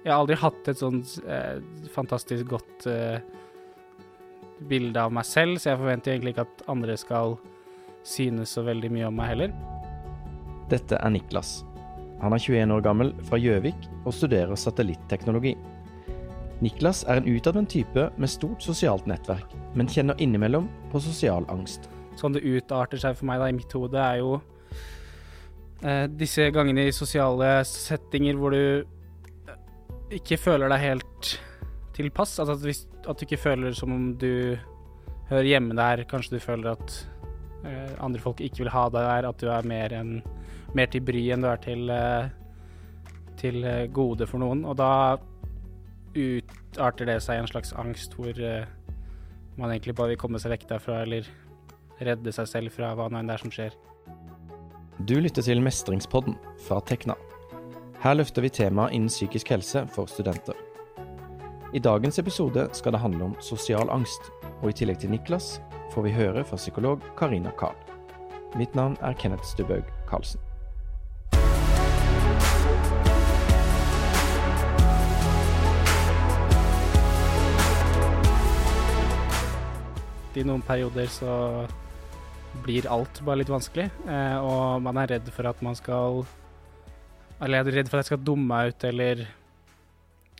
Jeg har aldri hatt et sånn eh, fantastisk godt eh, bilde av meg selv, så jeg forventer egentlig ikke at andre skal synes så veldig mye om meg heller. Dette er Niklas. Han er 21 år gammel, fra Gjøvik, og studerer satellitteknologi. Niklas er en utadvendt type med stort sosialt nettverk, men kjenner innimellom på sosial angst. Sånn det utarter seg for meg da i mitt hode, er jo eh, disse gangene i sosiale settinger hvor du ikke føler deg helt tilpass. Altså at, hvis, at du ikke føler som om du hører hjemme der. Kanskje du føler at eh, andre folk ikke vil ha deg der. At du er mer, en, mer til bry enn du er til, eh, til eh, gode for noen. Og da utarter det seg en slags angst hvor eh, man egentlig bare vil komme seg vekk derfra, eller redde seg selv fra hva nå enn det er som skjer. Du lytter til Mestringspodden fra Tekna. Her løfter vi temaet innen psykisk helse for studenter. I dagens episode skal det handle om sosial angst, og i tillegg til Niklas får vi høre fra psykolog Karina Kahl. Mitt navn er Kenneth Stubhaug Karlsen. I noen perioder så blir alt bare litt vanskelig, eh, og man er redd for at man skal Eller jeg er redd for at jeg skal dumme meg ut eller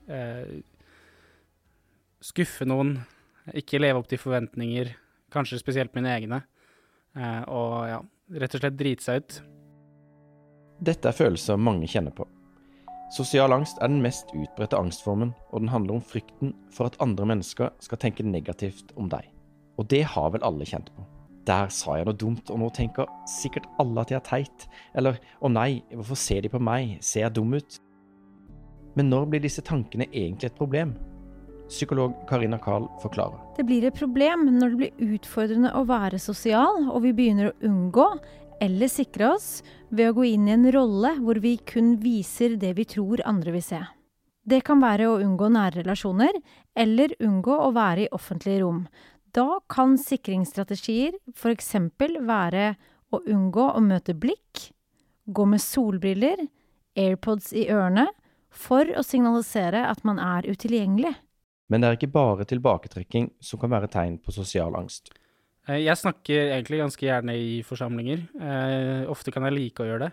eh, skuffe noen. Ikke leve opp til forventninger, kanskje spesielt mine egne. Eh, og ja, rett og slett drite seg ut. Dette er følelser mange kjenner på. Sosial angst er den mest utbredte angstformen, og den handler om frykten for at andre mennesker skal tenke negativt om deg. Og det har vel alle kjent på. Der sa jeg noe dumt, og nå tenker sikkert alle at jeg er teit. Eller å nei, hvorfor ser de på meg, ser jeg dum ut? Men når blir disse tankene egentlig et problem? Psykolog Karina Carl forklarer. Det blir et problem når det blir utfordrende å være sosial, og vi begynner å unngå eller sikre oss ved å gå inn i en rolle hvor vi kun viser det vi tror andre vil se. Det kan være å unngå nære relasjoner, eller unngå å være i offentlige rom. Da kan sikringsstrategier f.eks. være å unngå å møte blikk, gå med solbriller, AirPods i ørene, for å signalisere at man er utilgjengelig. Men det er ikke bare tilbaketrekking som kan være tegn på sosial angst. Eh, Jeg snakker egentlig ganske gjerne i forsamlinger. Eh, ofte kan jeg like å gjøre det.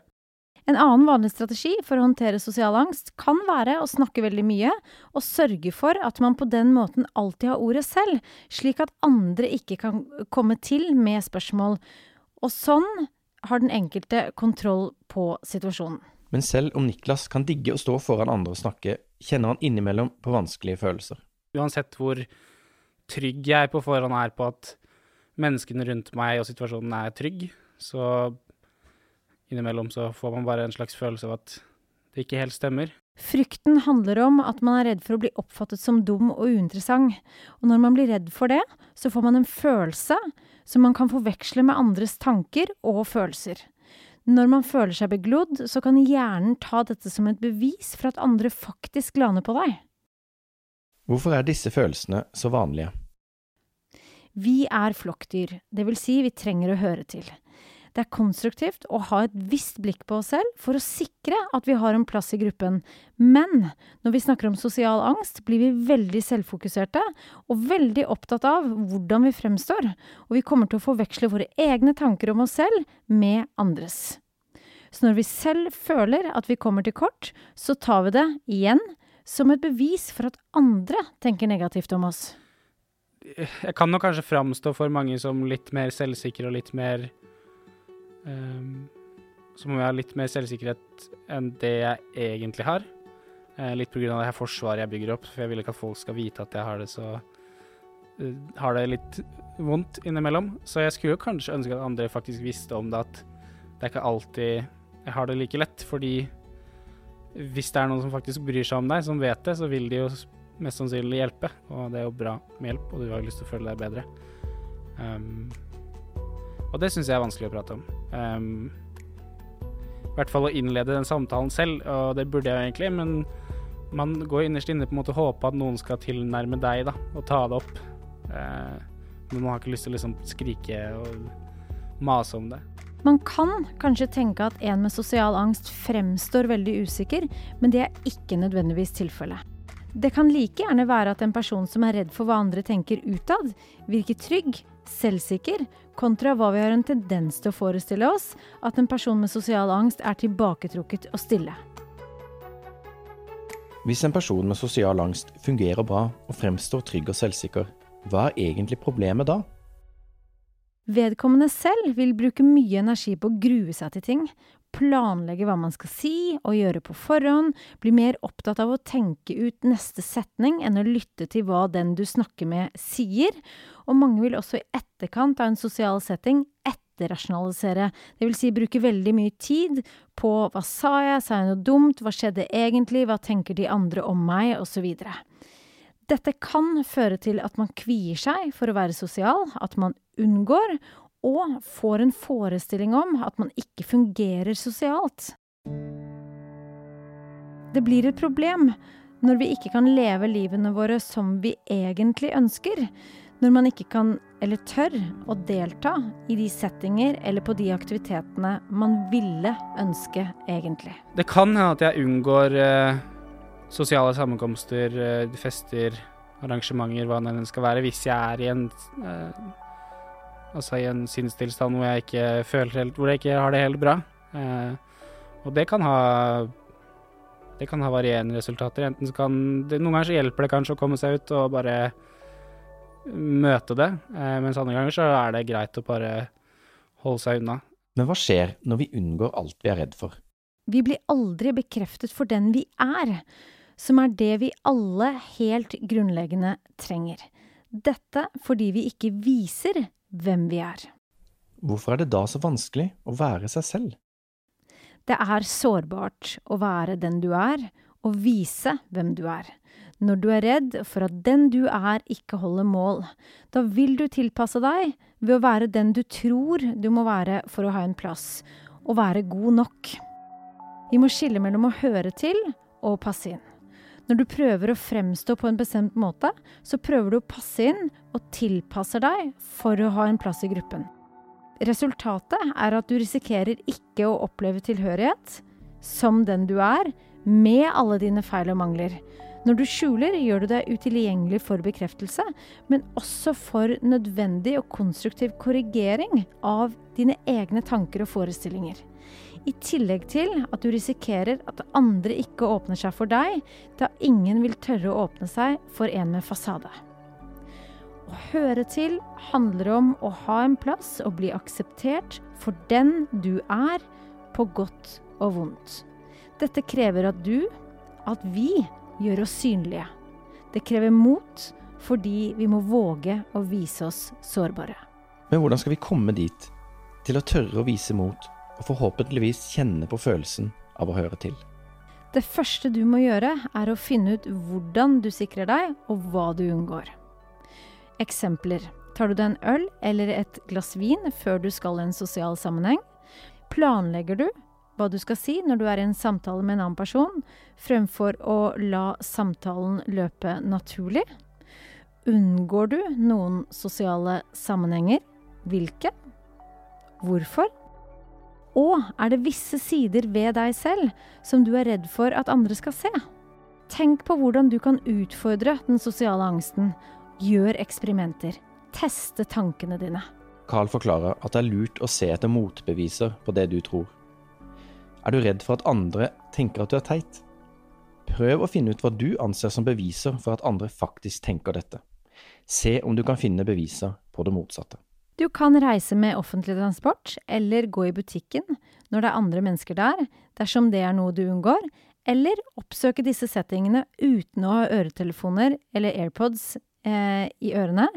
En annen vanlig strategi for å håndtere sosial angst kan være å snakke veldig mye, og sørge for at man på den måten alltid har ordet selv, slik at andre ikke kan komme til med spørsmål. Og sånn har den enkelte kontroll på situasjonen. Men selv om Niklas kan digge å stå foran andre og snakke, kjenner han innimellom på vanskelige følelser. Uansett hvor trygg jeg på forhånd er på at menneskene rundt meg og situasjonen er trygg, så innimellom så får man bare en slags følelse av at det ikke helt stemmer. Frykten handler om at man er redd for å bli oppfattet som dum og uinteressant. Og når man blir redd for det, så får man en følelse som man kan forveksle med andres tanker og følelser. Når man føler seg beglodd, så kan hjernen ta dette som et bevis for at andre faktisk lander på deg. Hvorfor er disse følelsene så vanlige? Vi er flokkdyr, det vil si vi trenger å høre til. Det er konstruktivt å ha et visst blikk på oss selv for å sikre at vi har en plass i gruppen, men når vi snakker om sosial angst, blir vi veldig selvfokuserte og veldig opptatt av hvordan vi fremstår, og vi kommer til å forveksle våre egne tanker om oss selv med andres. Så når vi selv føler at vi kommer til kort, så tar vi det, igjen, som et bevis for at andre tenker negativt om oss. Jeg kan nok kanskje framstå for mange som litt mer selvsikre og litt mer um, må om jeg ha litt mer selvsikkerhet enn det jeg egentlig har. Uh, litt av det her forsvaret jeg bygger opp, for jeg vil ikke at folk skal vite at jeg har det så uh, Har det litt vondt innimellom. Så jeg skulle jo kanskje ønske at andre faktisk visste om det, at det er ikke alltid jeg har det like lett, fordi hvis det er noen som faktisk bryr seg om deg, som vet det, så vil de jo mest sannsynlig hjelpe. Og det er jo bra med hjelp, og du har lyst til å føle deg bedre. Um, og det syns jeg er vanskelig å prate om. Um, I hvert fall å innlede den samtalen selv, og det burde jeg jo egentlig, men man går innerst inne på en måte og håper at noen skal tilnærme deg da, og ta det opp. Uh, men man har ikke lyst til å liksom skrike og mase om det. Man kan kanskje tenke at en med sosial angst fremstår veldig usikker, men det er ikke nødvendigvis tilfellet. Det kan like gjerne være at en person som er redd for hva andre tenker utad, virker trygg, selvsikker, kontra hva vi har en tendens til å forestille oss, at en person med sosial angst er tilbaketrukket og stille. Hvis en person med sosial angst fungerer bra og fremstår trygg og selvsikker, hva er egentlig problemet da? Vedkommende selv vil bruke mye energi på å grue seg til ting, planlegge hva man skal si og gjøre på forhånd, bli mer opptatt av å tenke ut neste setning enn å lytte til hva den du snakker med sier, og mange vil også i etterkant av en sosial setting etterrasjonalisere, vil si bruke veldig mye tid på hva sa jeg, sa jeg noe dumt, hva skjedde egentlig, hva tenker de andre om meg, osv. Dette kan føre til at man kvier seg for å være sosial, at man unngår, og får en forestilling om at man ikke fungerer sosialt. Det blir et problem når vi ikke kan leve livene våre som vi egentlig ønsker. Når man ikke kan, eller tør, å delta i de settinger eller på de aktivitetene man ville ønske egentlig. Det kan hende at jeg unngår eh, sosiale sammenkomster, eh, fester, arrangementer, hva det enn skal være, hvis jeg er i en eh, Altså i en sinnstilstand hvor jeg ikke føler helt Hvor jeg ikke har det helt bra. Eh, og det kan ha Det kan ha varierende resultater. Enten så kan det, Noen ganger så hjelper det kanskje å komme seg ut og bare møte det, eh, mens andre ganger så er det greit å bare holde seg unna. Men hva skjer når vi unngår alt vi er redd for? Vi blir aldri bekreftet for den vi er som er det vi alle helt grunnleggende trenger. Dette fordi vi ikke viser hvem vi er. Hvorfor er det da så vanskelig å være seg selv? Det er sårbart å være den du er, og vise hvem du er. Når du er redd for at den du er ikke holder mål, da vil du tilpasse deg ved å være den du tror du må være for å ha en plass, og være god nok. Vi må skille mellom å høre til og passe inn. Når du prøver å fremstå på en bestemt måte, så prøver du å passe inn og tilpasser deg for å ha en plass i gruppen. Resultatet er at du risikerer ikke å oppleve tilhørighet som den du er, med alle dine feil og mangler. Når du skjuler, gjør du deg utilgjengelig for bekreftelse, men også for nødvendig og konstruktiv korrigering av dine egne tanker og forestillinger. I tillegg til at du risikerer at andre ikke åpner seg for deg, da ingen vil tørre å åpne seg for en med fasade. Å høre til handler om å ha en plass og bli akseptert for den du er, på godt og vondt. Dette krever at du, at vi, gjør oss synlige. Det krever mot fordi vi må våge å vise oss sårbare. Men hvordan skal vi komme dit? Til å tørre å vise mot og forhåpentligvis kjenne på følelsen av å høre til. Det første du må gjøre, er å finne ut hvordan du sikrer deg, og hva du unngår. Eksempler. Tar du deg en øl eller et glass vin før du skal i en sosial sammenheng? Planlegger du hva du skal si når du er i en samtale med en annen person, fremfor å la samtalen løpe naturlig? Unngår du noen sosiale sammenhenger? Hvilke? Hvorfor? Og er det visse sider ved deg selv som du er redd for at andre skal se? Tenk på hvordan du kan utfordre den sosiale angsten. Gjør eksperimenter. Teste tankene dine. Carl forklarer at det er lurt å se etter motbeviser på det du tror. Er du redd for at andre tenker at du er teit? Prøv å finne ut hva du anser som beviser for at andre faktisk tenker dette. Se om du kan finne beviser på det motsatte. Du kan reise med offentlig transport eller gå i butikken når det er andre mennesker der, dersom det er noe du unngår, eller oppsøke disse settingene uten å ha øretelefoner eller AirPods eh, i ørene.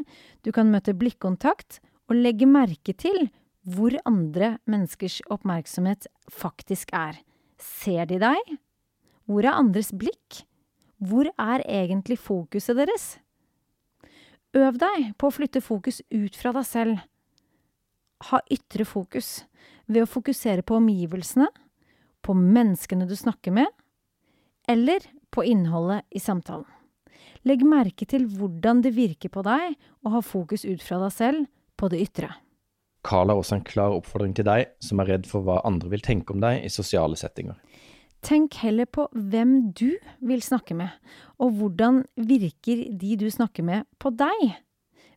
Du kan møte blikkontakt og legge merke til hvor andre menneskers oppmerksomhet faktisk er. Ser de deg? Hvor er andres blikk? Hvor er egentlig fokuset deres? Øv deg på å flytte fokus ut fra deg selv ha ytre fokus ved å fokusere på omgivelsene, på menneskene du snakker med, eller på innholdet i samtalen. Legg merke til hvordan det virker på deg å ha fokus ut fra deg selv på det ytre. Carl har også en klar oppfordring til deg som er redd for hva andre vil tenke om deg i sosiale settinger. Tenk heller på hvem du vil snakke med, og hvordan virker de du snakker med, på deg?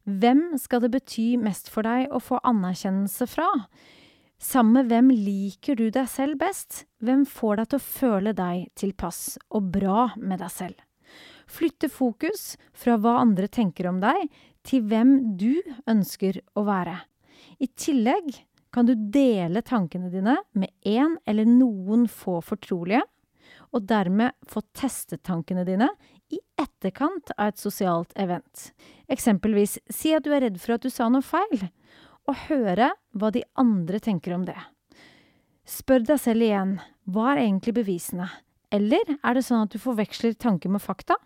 Hvem skal det bety mest for deg å få anerkjennelse fra? Sammen med hvem liker du deg selv best? Hvem får deg til å føle deg tilpass og bra med deg selv? Flytte fokus fra hva andre tenker om deg, til hvem du ønsker å være. I tillegg kan du dele tankene dine med én eller noen få fortrolige, og dermed få testet tankene dine i etterkant av et sosialt event. Eksempelvis si at du er redd for at du sa noe feil, og høre hva de andre tenker om det. Spør deg selv igjen hva er egentlig bevisene, eller er det sånn at du forveksler tanker med fakta?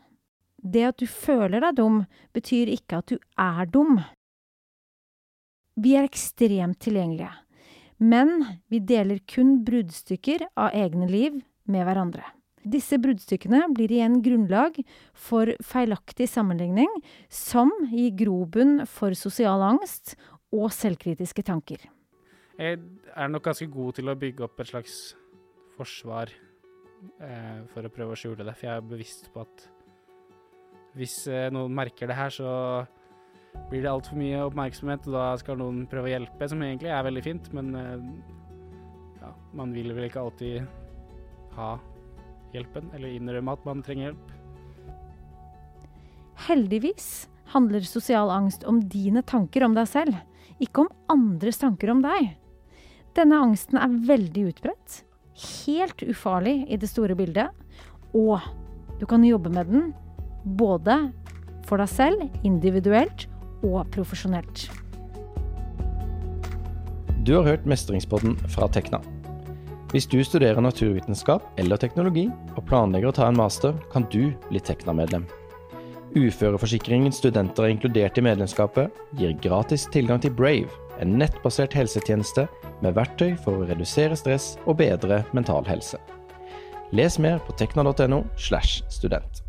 Det at du føler deg dum, betyr ikke at du er dum. Vi er ekstremt tilgjengelige, men vi deler kun bruddstykker av egne liv med hverandre. Disse bruddstykkene blir igjen grunnlag for feilaktig sammenligning, som gir grobunn for sosial angst og selvkritiske tanker. Jeg er nok ganske god til å bygge opp et slags forsvar eh, for å prøve å skjule det, for jeg er bevisst på at hvis eh, noen merker det her, så blir det altfor mye oppmerksomhet, og da skal noen prøve å hjelpe, som egentlig er veldig fint, men eh, ja, man vil vel ikke alltid ha hjelpen, eller innrømme at man trenger hjelp. Heldigvis handler sosial angst om dine tanker om deg selv, ikke om andres tanker om deg. Denne angsten er veldig utbredt, helt ufarlig i det store bildet, og du kan jobbe med den både for deg selv, individuelt og profesjonelt. Du har hørt Mestringspodden fra Tekna. Hvis du studerer naturvitenskap eller teknologi og planlegger å ta en master, kan du bli Tekna-medlem. Uføreforsikringen studenter er inkludert i medlemskapet, gir gratis tilgang til Brave, en nettbasert helsetjeneste med verktøy for å redusere stress og bedre mental helse. Les mer på tekna.no slash student.